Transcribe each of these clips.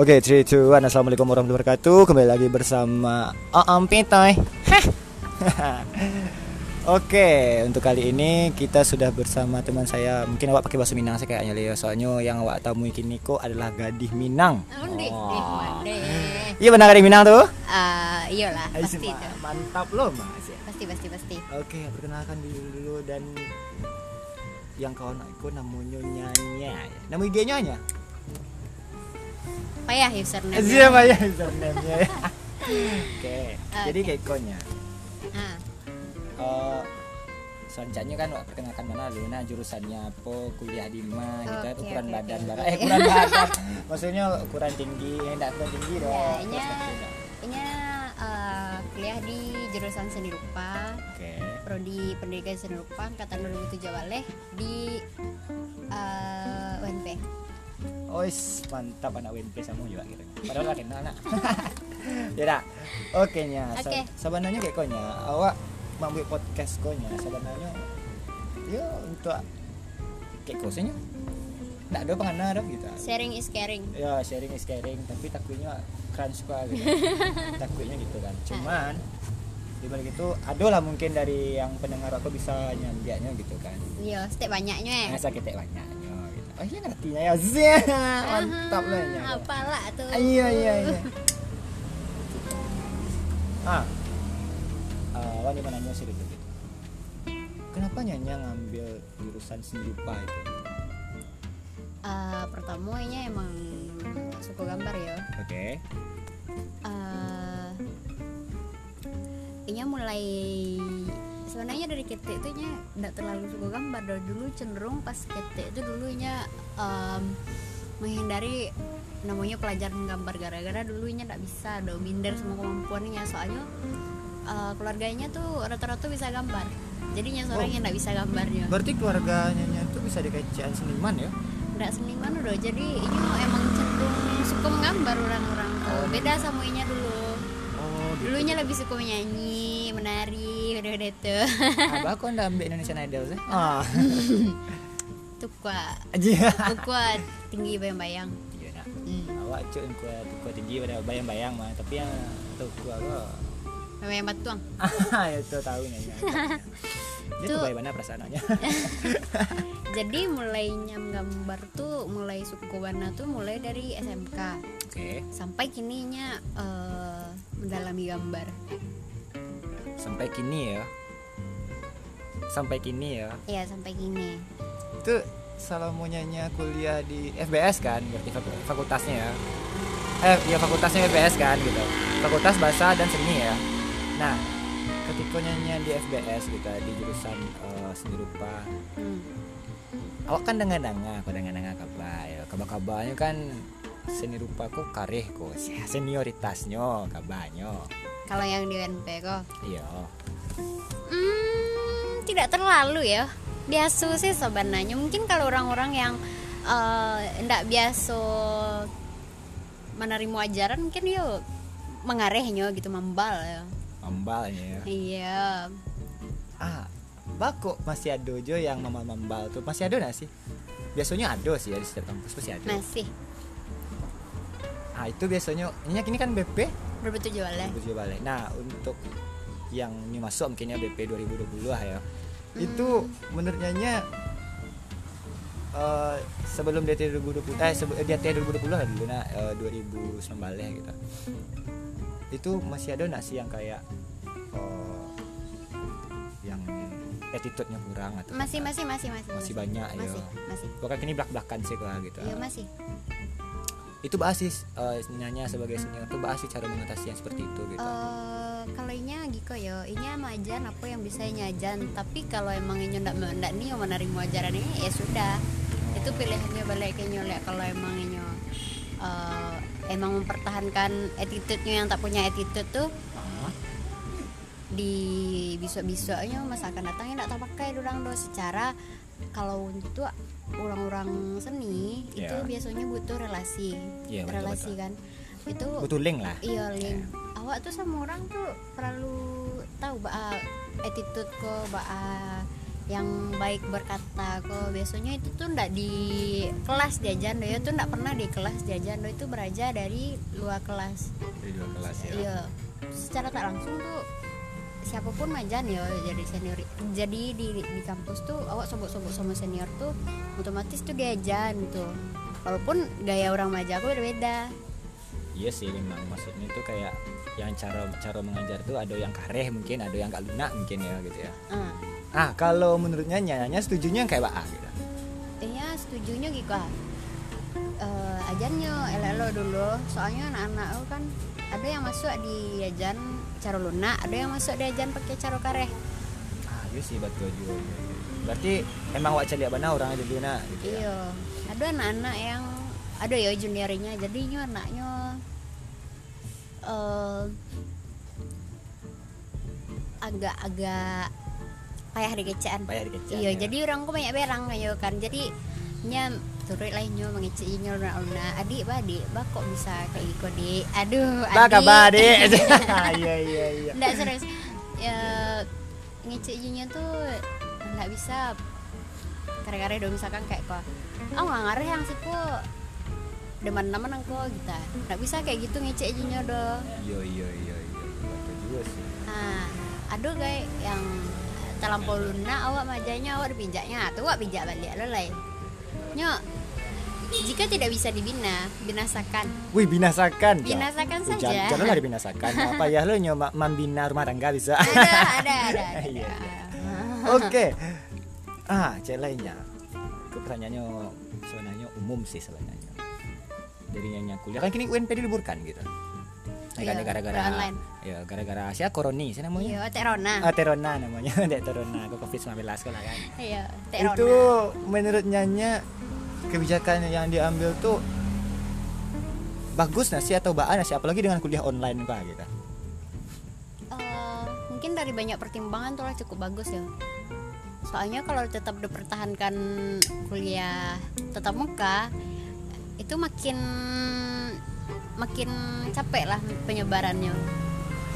Oke, 3, 2, 1 Assalamualaikum warahmatullahi wabarakatuh Kembali lagi bersama Oom Pitoy Oke, untuk kali ini kita sudah bersama teman saya Mungkin awak pakai bahasa Minang sih kayaknya Leo Soalnya yang awak tamu kini kok adalah gadis Minang Oh. Iya benar gadis Minang tuh? Ah, iyalah, pasti itu. Mantap loh mas Pasti, pasti, pasti. Oke, perkenalkan dulu dulu dan yang kawan aku namanya Nyanya Nama IG-nya Nyanya? Payah username. Siapa ya username-nya ya? Oke, jadi Oke. kayak konya Ah, Eh, selanjutnya kan perkenalkan mana lu nah jurusannya apa kuliah di mana gitu Oke, ukuran oke, badan barang oke. eh ukuran badan maksudnya ukuran tinggi eh enggak ukuran tinggi dong Ya, nanti enggak. ini eh, kuliah di jurusan seni rupa, oke prodi pendidikan seni rupa angkatan 2007 Waleh di eh, UNP. Ois mantap anak WNP sama juga gitu padahal gak kenal anak ya dah oke nya. Oke. sebenarnya kayak konya. Awak mau buat podcast konya sebenarnya ya untuk kayak kosnya. Enggak ada pengenal ada gitu. Sharing is caring. ya sharing is caring tapi takutnya keren suka gitu. Takutnya gitu kan. Cuman di balik itu ada lah mungkin dari yang pendengar aku bisa nyambiaknya gitu kan. Iya, setiap banyaknya. Ya. masa kita banyaknya iya ngertinya ya Zia, mantap lah ya. Ah, Apalah tuh. Ah, iya iya iya. Ah. Uh, Wani mau nanya sih dulu kenapa nyanya ngambil jurusan seni rupa itu? Eh, pertama ini emang suku gambar ya. oke. Eh Inya mulai sebenarnya dari ketek itu nya tidak terlalu suka gambar dari dulu cenderung pas ketek itu dulunya em, menghindari namanya pelajaran gambar. Gara-gara dulunya tidak bisa ada minder sama kemampuannya soalnya eh, keluarganya tuh rata-rata bisa gambar. Jadinya seorang Oh. yang tidak bisa gambarnya berarti keluarganya tuh bisa dikaitkan seniman ya? Tidak seniman udah jadi ini emang cenderung suka menggambar orang-orang tuh. Oh. beda sama dulu. Oh gitu. Dulunya lebih suka menyanyi menari udah-udah tuh abah kok ndak ambil Indonesian Idol sih? Ah. Tuh kuat tuh kuat tinggi bayang-bayang. Iya nak. Hmm. awak cuy kuat kuat tinggi pada bayang-bayang mah. Tapi yang tuh kuat kok. Bayang batuang ah itu tahu nyanyi dia tuh Tuh. bagaimana perasaannya jadi mulainya gambar tuh mulai suku warna tuh mulai dari SMK oke. Sampai kininya eh, mendalami gambar sampai kini ya. Sampai kini ya. Ya sampai kini. Itu Salamonanya kuliah di FBS kan berarti faku- fakultasnya ya. Eh ya fakultasnya FBS kan gitu. Fakultas bahasa dan seni ya. Nah ketika nyanyi di FBS gitu di jurusan eh, seni rupa. Hmm. awak kan dengan danga kau dengan danga kabar ya kabar kabarnya kan seni rupa kok kareh kok senioritasnya kabarnya kalau yang di UNP kok iya Hmm, tidak terlalu ya. Biasa sih sebenarnya. Mungkin kalau orang-orang yang tidak biasa menerima ajaran mungkin yuk mengarehnya gitu membal ya. mambalnya ya Iya. ah bako masih ada jo yang mama mambal tuh masih ada nggak sih biasanya ada sih ya di setiap kampus pasti ada Masih ah itu biasanya ini kan BP berbetul jual ya. Baju balik nah untuk yang ini masuk mungkinnya BP 2020 lah ya Hmm. itu menurut Nyanya eh, sebelum DT 2020 eh sebelum DT 2020 lah dulu nah eh, 2019 gitu itu masih ada nggak sih yang kayak eh, yang attitude-nya kurang atau Masih apa? masih masih masih. Masih banyak, ya. Masih, masih. Bahkan ini belak-belakan sih lah gitu Iya masih. Itu basis eh, Nyanya sebagai senior tuh basis cara mengatasi yang seperti itu gitu Eh, kalau inya gitu ya, inya majan apa yang bisa nyajan. Tapi kalau emang inya ndak ndak nih yang menerima ajaran ini ya sudah. Itu pilihannya balik ke nyolek kalau emang inya eh, emang mempertahankan attitude-nya yang tak punya attitude tuh di bisa-bisanya masa akan datangnya ndak terpakai orang do secara kalau untuk orang-orang seni itu Ya. biasanya butuh relasi. Iya, betul, relasi kan? Itu butuh link lah. iya link. Awak tuh sama orang tuh perlu tahu bah attitude ko bah yang baik berkata kok. Biasanya itu tuh ndak di kelas jajan do ya tuh ndak pernah di kelas jajan do itu beraja dari luar kelas. Dari dua kelas ya. iya. Secara tak langsung tuh siapa pun majan ya jadi senior jadi di di kampus tuh awak sobok-sobok sama senior tuh otomatis tuh diajan tuh walaupun gaya orang maja aku berbeda Iya sih memang maksudnya itu kayak yang cara cara mengajar tuh ada yang kareh mungkin, ada yang gak lunak mungkin ya gitu ya. ah Ah, kalau menurutnya nyanya setujunya yang kayak apa gitu. Iya setujunya gitu ah. Eh, ajannya elelo dulu soalnya anak-anak aku kan ada yang masuk di ajan cara lunak ada yang masuk di ajan pakai cara kareh Ah, iya sih betul juga. Berarti emang wak celiak bana orang dulu nak gitu ya. iya ada anak-anak yang ada ya juniornya jadinya anaknya eh agak-agak payah dikecean Payah iya ya. jadi orang kok banyak berang ayo kan jadi nya turut lainnya mengeceinya luna adik ba adik? Ba kok bisa kayak gitu adik? Aduh Ba adik. kabar deh. Iya iya iya. Nggak serius. Ya ngeceinya tuh nggak bisa. Karya-karya dong misalkan kayak kok oh nggak ngareh yang sih kok demen teman aku gitu. Nggak bisa kayak gitu ngeceinya do. Iya iya iya iya. Juga sih. nah aduh guys yang terlampau lunak awak majanya awak dipijaknya tuh awak pijak balik lo lain nyok jika tidak bisa dibina binasakan Wih binasakan. Binasakan Wih, saja Jangan, lah dibinasakan. Apa ya lo nyoba membina rumah tangga bisa. ada ada ada, ada. Iya, Oke. Ah, cek lainnya. Ke pertanyaannya sebenarnya umum sih sebenarnya. Dari nyanyi kuliah kan kini UNP diliburkan gitu. Iya, gara-gara online. ya gara-gara Asia koroni sih namanya. iya terona Ah, Terona namanya, Dek Terona, Covid-19 kan lah kan. iya terona Itu menurut Nyanya kebijakan yang diambil tuh bagus nggak sih atau baan sih apalagi dengan kuliah online pak gitu. Eh, mungkin dari banyak pertimbangan tuh lah cukup bagus ya soalnya kalau tetap dipertahankan kuliah tetap muka itu makin makin capek lah penyebarannya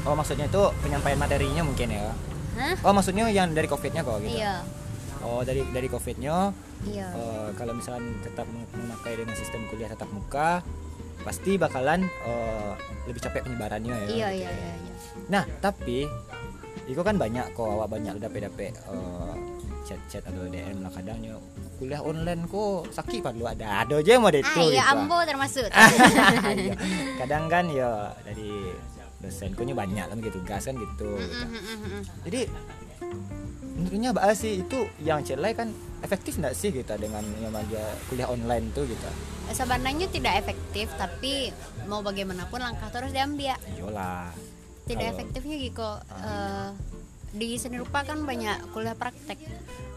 Oh maksudnya itu penyampaian materinya mungkin ya. Hah? Oh maksudnya yang dari covidnya kok gitu. iya Oh dari dari covidnya iya eh, kalau misalnya tetap mem- memakai dengan sistem kuliah tatap muka pasti bakalan eh, lebih capek penyebarannya ya. iya gitu iya ya. iya iya. Nah tapi itu kan banyak kok awak banyak dape-dape eh, chat-chat atau DM lah kadangnya kuliah online kok sakit padahal ada ada aja yang mau itu ah iya gitu. ambo termasuk Iya. kadang kan ya dari dosenku nya banyak lah gitu tugas kan gitu, gitu. jadi menurutnya apa sih itu yang celai kan efektif nggak sih kita dengan yang kuliah online tuh gitu? Sebenarnya tidak efektif tapi mau bagaimanapun langkah terus diambil. Iyalah. Tidak Kalau- efektifnya gitu eh, di seni rupa kan banyak kuliah praktek.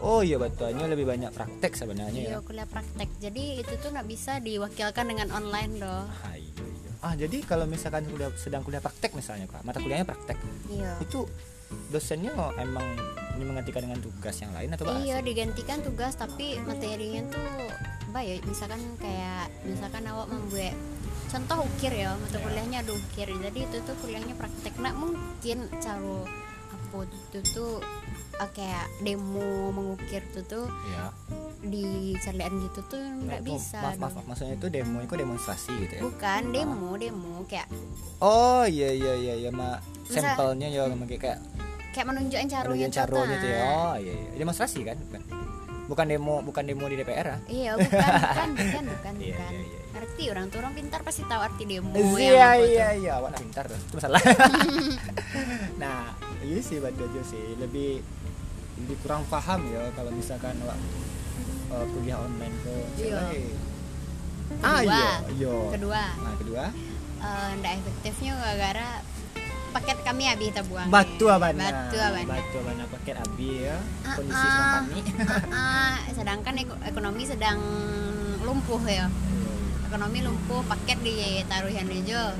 Oh iya betulnya lebih banyak praktek sebenarnya ya. Iya kuliah praktek. Jadi itu tuh nggak bisa diwakilkan dengan online doh ah, iya, iya. ah jadi kalau misalkan kuliah, sedang kuliah praktek misalnya pak mata kuliahnya praktek. Iya. Itu dosennya emang ini menggantikan dengan tugas yang lain atau apa iya digantikan tugas tapi materinya tuh baik misalkan kayak misalkan awak membuat contoh ukir ya mata Ya. kuliahnya ada ukir jadi itu tuh kuliahnya praktek. Nah mungkin cara apa itu tuh ah, kayak demo mengukir tuh tuh ya di carian gitu tuh nggak Oh, bisa. maaf, maaf, maaf. maksudnya itu demo itu demonstrasi gitu ya? Bukan demo demo kayak oh iya iya iya iya mak sampelnya ya kayak kayak menunjukkan caranya Bagian caronya tuh ya. Oh iya iya. Demonstrasi kan? Bukan. Bukan demo, bukan demo di DPR ah. Iya, bukan, bukan, bukan, bukan, Iya, bukan. iya, iya. Arti orang tuh orang pintar pasti tahu arti demo Iya tuh. iya iya, awak pintar tuh. Itu masalah. nah, iya sih buat Jojo sih lebih lebih kurang paham ya kalau misalkan awak eh, kuliah online ke Iya. Ah iya, iya. Kedua, Nah, kedua, eh, ndak efektifnya gara-gara paket kami habis kita buang. batu abana. Batu abana. Batu abana paket abi ya. Ah, Kondisi ah. sedang panik. Ah, sedangkan eko- ekonomi sedang lumpuh ya. Ekonomi lumpuh, paket ditaruhan aja.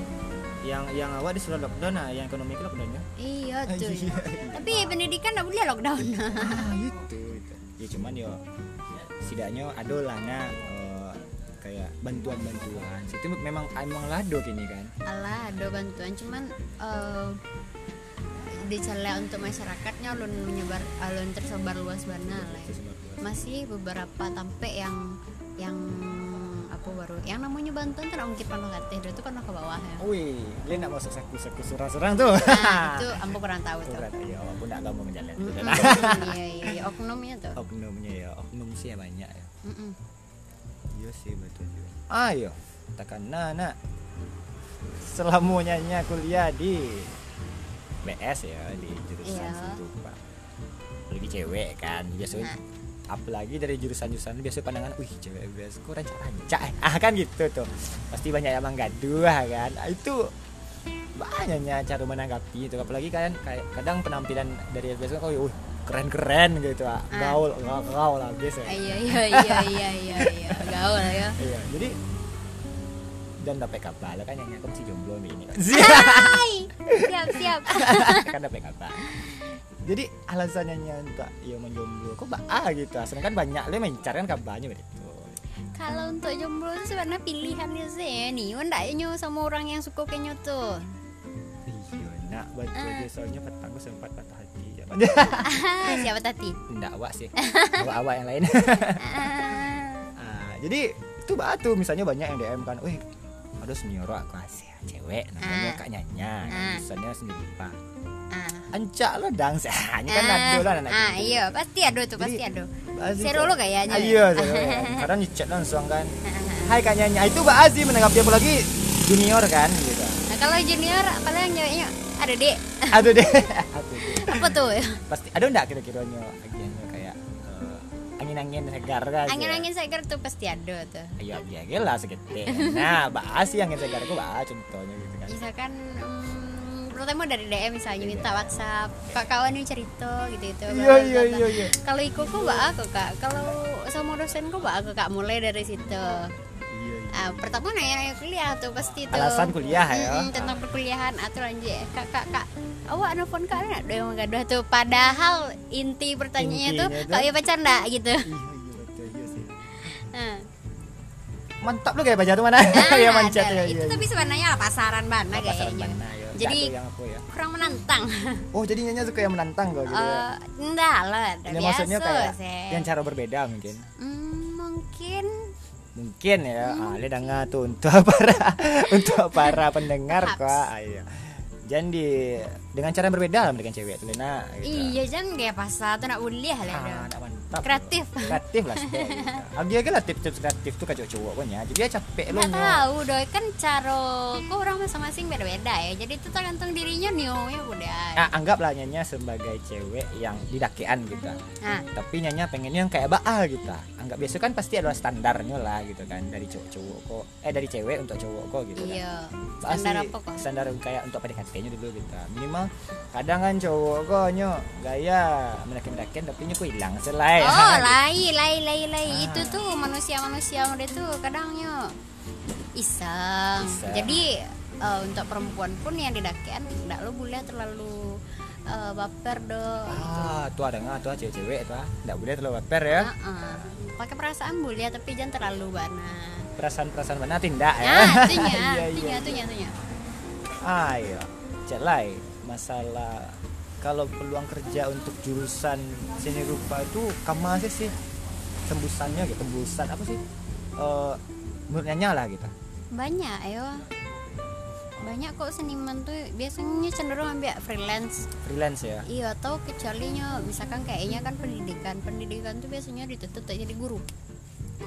yang yang awak disuruh lockdown nah, yang ekonomi itu lockdown ya. Iya tuh. Iya, Tapi pendidikan nggak boleh lockdown. ah itu, itu. ya cuman yo setidaknya ada lah nah kayak bantuan-bantuan. Itu memang emang lado kini kan? Alah, ada bantuan cuman eh, dicela untuk masyarakatnya ulun menyebar ulun tersebar luas bana lah ya. masih beberapa tampe yang yang apa baru? Yang namanya kan mungkin pernah kateh itu kan ke bawah ya? Wih, dia nak masuk saku saku surang-surang tuh. nah itu ambo kurang tahu Tuh. berarti ya, aku nak kamu menjalan. Iya iya iya. Oknumnya tuh. Oknumnya ya, oknum sih ya banyak ya. Mm-mm. Iya sih betul juga. Ayo, tekan nak selamanya kuliah di BS ya di jurusan Iya. situ pak. Lagi cewek kan biasanya. Nah. Apalagi dari jurusan-jurusan biasa pandangan, wih cewek BS kok rancak-rancak eh. Ah kan gitu tuh. Pasti banyak yang menggaduh kan. Ah, itu banyaknya cara menanggapi itu apalagi kan kayak kadang penampilan dari SBS kan oh, wih, keren-keren gitu ah. Ah. gaul gaul lah biasa Ah, iya iya iya iya iya iya gaul ya Iya, jadi dan dapat kabar kan yang aku masih jomblo ini. Hai siap siap kan dapat kabar. Jadi alasannya untuk ya menjomblo kok mbak ah gitu. Sedangkan banyak le mencar kan kabarnya begitu. kalau untuk jomblo itu sebenarnya pilihannya sih nih ndak nyo sama orang yang suka kayaknya tuh nak baca Ah. dia soalnya petang gue sempat patah hati. Ya. Siapa tadi Nggak awak sih. Awak-awak yang lain. Ah, Ah, jadi itu batu misalnya banyak yang DM kan, "Wih, ada senior aku asih cewek namanya. Kak Nyanya, Ah. tulisannya sendiri Pak. Ancak lo dang, ini kan ada lah anak ah iya pasti ada tuh pasti ada Aziz Seru lo kayaknya. Iya seru ya. kadang ngechat langsung kan hai kak Nyanya itu Mbak Azi menanggapi apa lagi junior kan gitu nah kalau junior kalau yang ceweknya ada deh aduh deh apa tuh pasti ada enggak kira-kira nyo agiannya kayak eh, angin-angin segar kan? Angin-angin segar tuh pasti ada tuh ayo aja lah segede nah Mbak Azi angin segar aku A contohnya gitu kan. Misalkan hmm, pertama dari DM misalnya minta Iya. WhatsApp kak kawan yang cerita gitu itu iya iya iya iya. kalau ikut kok mbak aku kak. Kalau sama dosen kok mbak aku kak. Mulai dari situ Ah, pertama nanya kuliah tuh pasti tuh. Alasan kuliah, ya? Mm-mm, tentang perkuliahan atau lanjut kak kak kak awak nelfon kak ada ada yang gaduh tuh. Padahal inti pertanyaannya tuh Intinya tuh- kak ya pacar enggak gitu. Iya iya iya Nah, mantap lu kayak baca tuh mana? Nah, ya lah. ya itu tapi sebenarnya lah pasaran Pasaran kayaknya. mana, ya. Jadi- Nggak aku ya? kurang menantang. Oh jadi Nyanya suka yang menantang kok gitu Eh, enggak lah Ya, maksudnya kayak sih. yang cara berbeda mungkin. Hmm, mungkin mungkin ya ah le danga tuh untuk para untuk para pendengar kok ayo jangan di dengan cara yang berbeda lah dengan cewek tuh Lena gitu. iya jangan kayak pasar tuh nak kuliah lah ah, dah. nak mantap. Kreatif. kreatif lah sudah gitu. Agi aja lah tips-tips kreatif tuh kacau cowok punya jadi dia capek lo nggak tahu doi kan cara kok orang masing-masing beda-beda ya. Jadi itu tergantung dirinya nih ya udah ah, anggaplah Nyanya sebagai cewek yang didakean gitu. Nah tapi Nyanya pengennya yang kayak Baal gitu. Anggap biasa kan pasti ada standarnya lah gitu kan dari cowok-cowok kok. Eh dari cewek untuk cowok kok gitu kan. Iya Bah, standar apa kok? standar kayak untuk PDKT-nya dulu gitu. Minimal kadang kan cowok kok nyo gaya mendakin-mendakin tapi nyo kok hilang selai. Oh lai lai lai lai. Ah. itu tuh manusia-manusia udah tuh kadangnya iseng, Iseng. jadi eh, untuk perempuan pun yang didakian enggak lo boleh terlalu eh, baper do ah tuh ada nggak? Tuh cewek-cewek tuh ah. nggak boleh terlalu baper ya? Heeh. pakai perasaan boleh tapi jangan terlalu bana. Perasaan-perasaan mana tindak ya? Nah itunya Iya, itunya iya. itunya itunya ayo celai masalah kalau peluang kerja untuk jurusan seni rupa itu kama sih sih tembusannya gitu tembusan apa sih? Eh menurut Nyanya lah gitu. Banyak ayo. Banyak kok seniman tuh biasanya cenderung ambil freelance. Freelance ya? Iya atau kecualinya misalkan kayaknya kan pendidikan. Pendidikan tuh biasanya untuk jadi guru.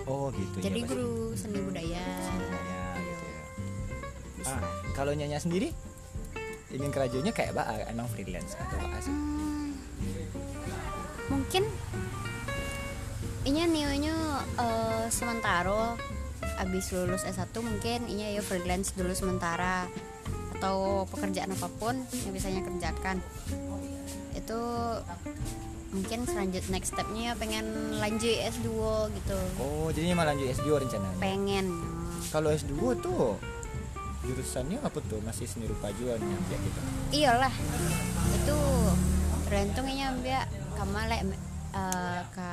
Oh gitu. Ya, jadi pasti. guru seni budaya. Ya, gitu ya. ah kalau Nyanya sendiri ingin kerjanya kayak apa? Emang freelance atau apa sih? Hmm, mungkin inya nionya eh, sementara. Abis lulus S1 mungkin inya ya freelance dulu sementara. Atau pekerjaan apa pun yang bisanya kerjakan. Itu mungkin selanjut next stepnya pengen lanjut S2 gitu. Oh jadi malah lanjut S2 rencananya? Pengen. Kalau S2 tuh jurusannya apa tuh? Masih seni rupa juga kayak gitu. Iyalah. Itu tergantung inya ambil kamu lek eh, ke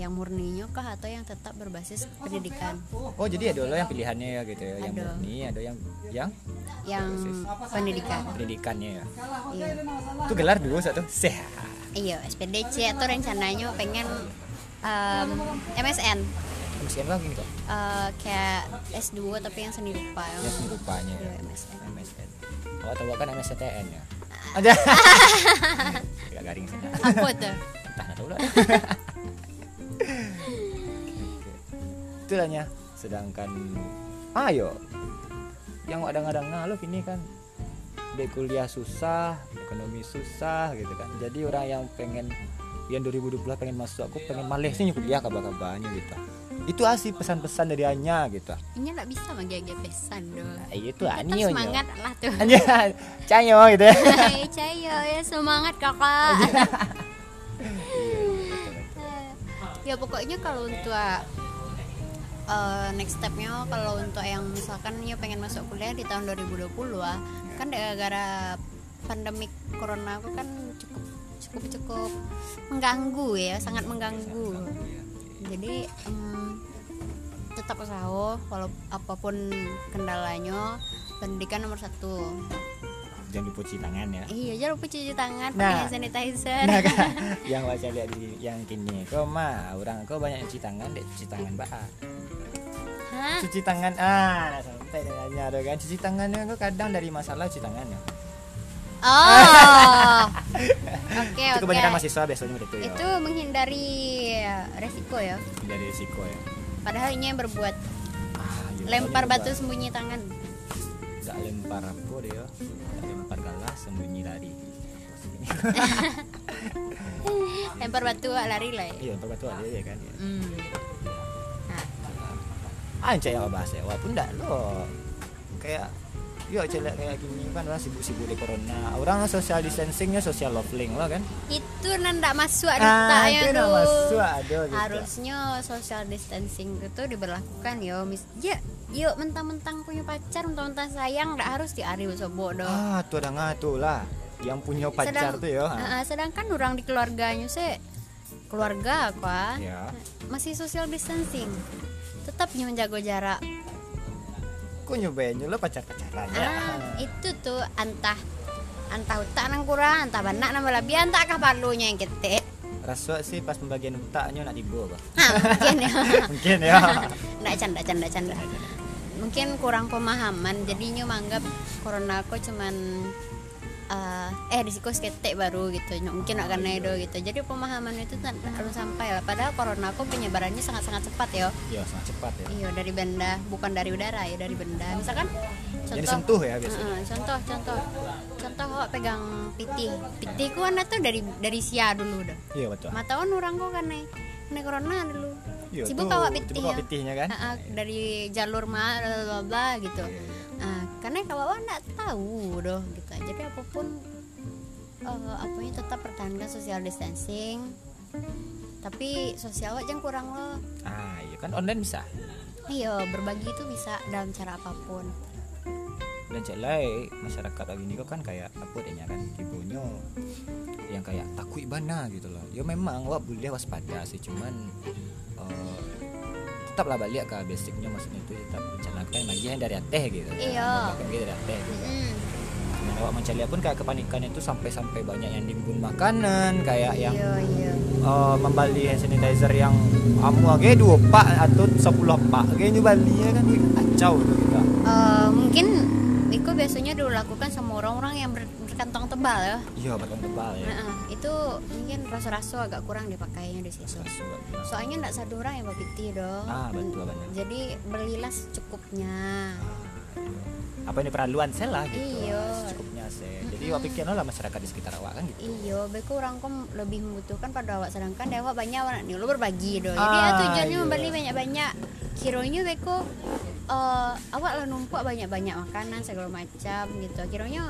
yang murninya kah atau yang tetap berbasis pendidikan? Oh jadi ada lo yang pilihannya ya gitu ya. Yang Ada. murni ada yang yang yang pendidikan. Pendidikannya ya. Iya. Itu gelar dulu satu sehat. Iya SPDC atau rencananya pengen em, MSN MSN lah gini kok Eh, kayak S2 tapi yang seni rupa ya. ya seni rupanya ya. Iya, MSN. MSN kalau tahu kan MSCTN ya. Ada. Agak garing sana Apa tuh? entah tahu lah. Itu lah sedangkan ayo. Yang kadang-kadang ngaluh ini kan di kuliah susah ekonomi susah gitu kan. Jadi orang yang pengen yang 2020 pengen masuk aku pengen males nih kuliah kabar-kabarnya gitu itu asli pesan-pesan dari Anya gitu Ini nggak bisa magi pesan dong. nah, itu Anio semangat lah tuh. Anya canyo gitu ya Hai Cayo ya semangat kakak. ya pokoknya kalau untuk uh, next stepnya kalau untuk yang misalkan ya pengen masuk kuliah di tahun 2020 ah kan gara-gara pandemik corona aku kan cukup cukup cukup mengganggu ya sangat mengganggu jadi em, tetap usaha walau apa pun kendalanya. Pendidikan nomor satu. Jangan lupa cuci tangan ya. Iya jangan lupa cuci tangan Nah. pakai sanitizer. Nah kan. Yang baca lihat di yang kini kau mah orang kau banyak cuci tangan deh cuci tangan Hah? cuci tangan ah sampai dengannya ada kan? Cuci tangannya kau kadang dari masalah cuci tangannya Oh, oke itu oke. kebanyakan mahasiswa biasanya begitu ya Itu menghindari resiko ya. dari risiko ya Padahal ini yang berbuat ah, iya, lempar batu sembunyi tangan. nggak lempar apa deh ya nggak lempar galas sembunyi lari Lempar batu lari lah ya. iya lempar batu ada ya kan ya. Hmm. Nah, anjay ya bahasa ya walaupun enggak lo kayak yuk celek kayak gini kan orang sibuk-sibuk di corona. Orang social distancingnya social leveling lo kan. Itu nanda masuk ada ah itu tuh. masuk ada gitu. Harusnya social distancing itu diberlakukan yo. Mis ya, yuk mentang-mentang punya pacar, mentang-mentang sayang, nggak harus diari sobo dong. ah tuh ada ngatu lah. Yang punya pacar Sedang- tuh ya Ah, sedangkan orang di keluarganya sih keluarga apa ya. masih social distancing. Tetap menjaga jarak kok nyobain lo pacar pacaran ya ah, itu tuh antah antah utak nang kurang antah banak nang lebih antah kah palunya yang ketek rasa sih pas pembagian utaknya nak tiba apa mungkin ya. Mungkin ya. Nggak canda canda canda. Mungkin kurang pemahaman jadinya menganggap corona aku cuman eh, risiko ketek baru gitu mungkin akan itu gitu. Jadi pemahaman itu harus sampai lah. Padahal corona aku penyebarannya sangat sangat cepat ya ya sangat cepat ya. Iya dari benda bukan dari udara ya dari benda. Misalkan jadi contoh sentuh ya biasanya Heeh, contoh contoh. Contoh kok pegang pitih pitih ku kan tuh dari dari sia dulu dah. Iya betul. Mataon orang kok kan nih kena corona dulu. Iya, sibuk sibuk pitih ya. pitihnya kan? Ah, ah, dari jalur mah bla bla bla gitu. Ah, karena kalau nggak tahu doh gitu. Jadi apa pun eh, apanya tetap pertahankan social distancing. Tapi sosial aja yang kurang loh. Ah iya kan online bisa? Iya berbagi itu bisa dalam cara apa pun. Dan celai masyarakat lagi ini kan kayak apa adanya kan ibunya yang kayak takut bana gitu loh. Ya memang wah boleh waspada sih cuman eh, tetaplah balik ke basicnya maksudnya itu tetap rencanakan bagian dari ateh gitu Iya. Bahkan gitu dari ateh gitu. Mm, Dan awak mencari pun kayak kepanikan itu sampai-sampai banyak yang nimbun makanan kayak yang iya iya. eh, membeli hand sanitizer yang amu aja dua pak atau sepuluh pak kayaknya bali ya kan? Kacau tuh kita. Eh, mungkin itu biasanya dilakukan sama orang-orang yang ber- berkantong tebal ya. Iya bakal tebal ya. Nah, itu mungkin rasa-rasa agak kurang dipakainya di situ. Ya. soalnya nggak satu orang yang bawa piti dong. Ah betul benar. Jadi belilah secukupnya apa ini perluan saya lah gitu. Iya. cukupnya saya jadi awak pikir lah masyarakat di sekitar awak kan gitu. Iyo beku orang kom lebih membutuhkan pada awak. Sedangkan dia awak banyak anak nih lo berbagi dong jadi Ah, ya tujuannya iya. membeli banyak-banyak. Kironya beku eh awak lah numpuk banyak-banyak makanan segala macam gitu. Kironya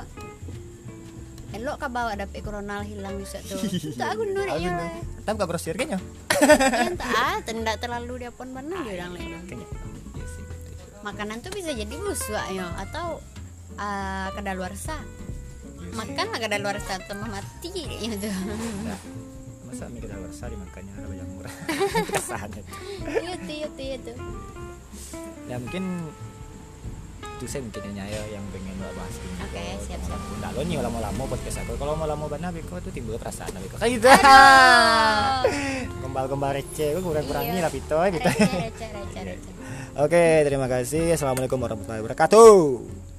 elok kah bawa dapet corona hilang bisa tuh tak aku nur ya tapi gak grosir kayaknya ya entah. Ah tidak terlalu dia pun benar dia bilang lain makanan tuh bisa jadi busuk ya atau uh, kadaluarsa Iya makan lah kadaluarsa tambah mati ya tuh Nah, masa mie kita luar dimakannya ada banyak murah. Kesahan itu iya tuh iya tuh iya tuh. Ya mungkin itu saya mungkin ya yang pengen mbak bahas ini. Oke, siap, siap. nggak lo nih lama-lama podcast aku. Kalau mau lama banget beko tuh timbul perasaan beko kayak gitu. Aduh. kembal-kembal receh gue kurang-kurangin Iya. lah pitoy gitu receh receh receh receh oke terima kasih. Assalamualaikum warahmatullahi wabarakatuh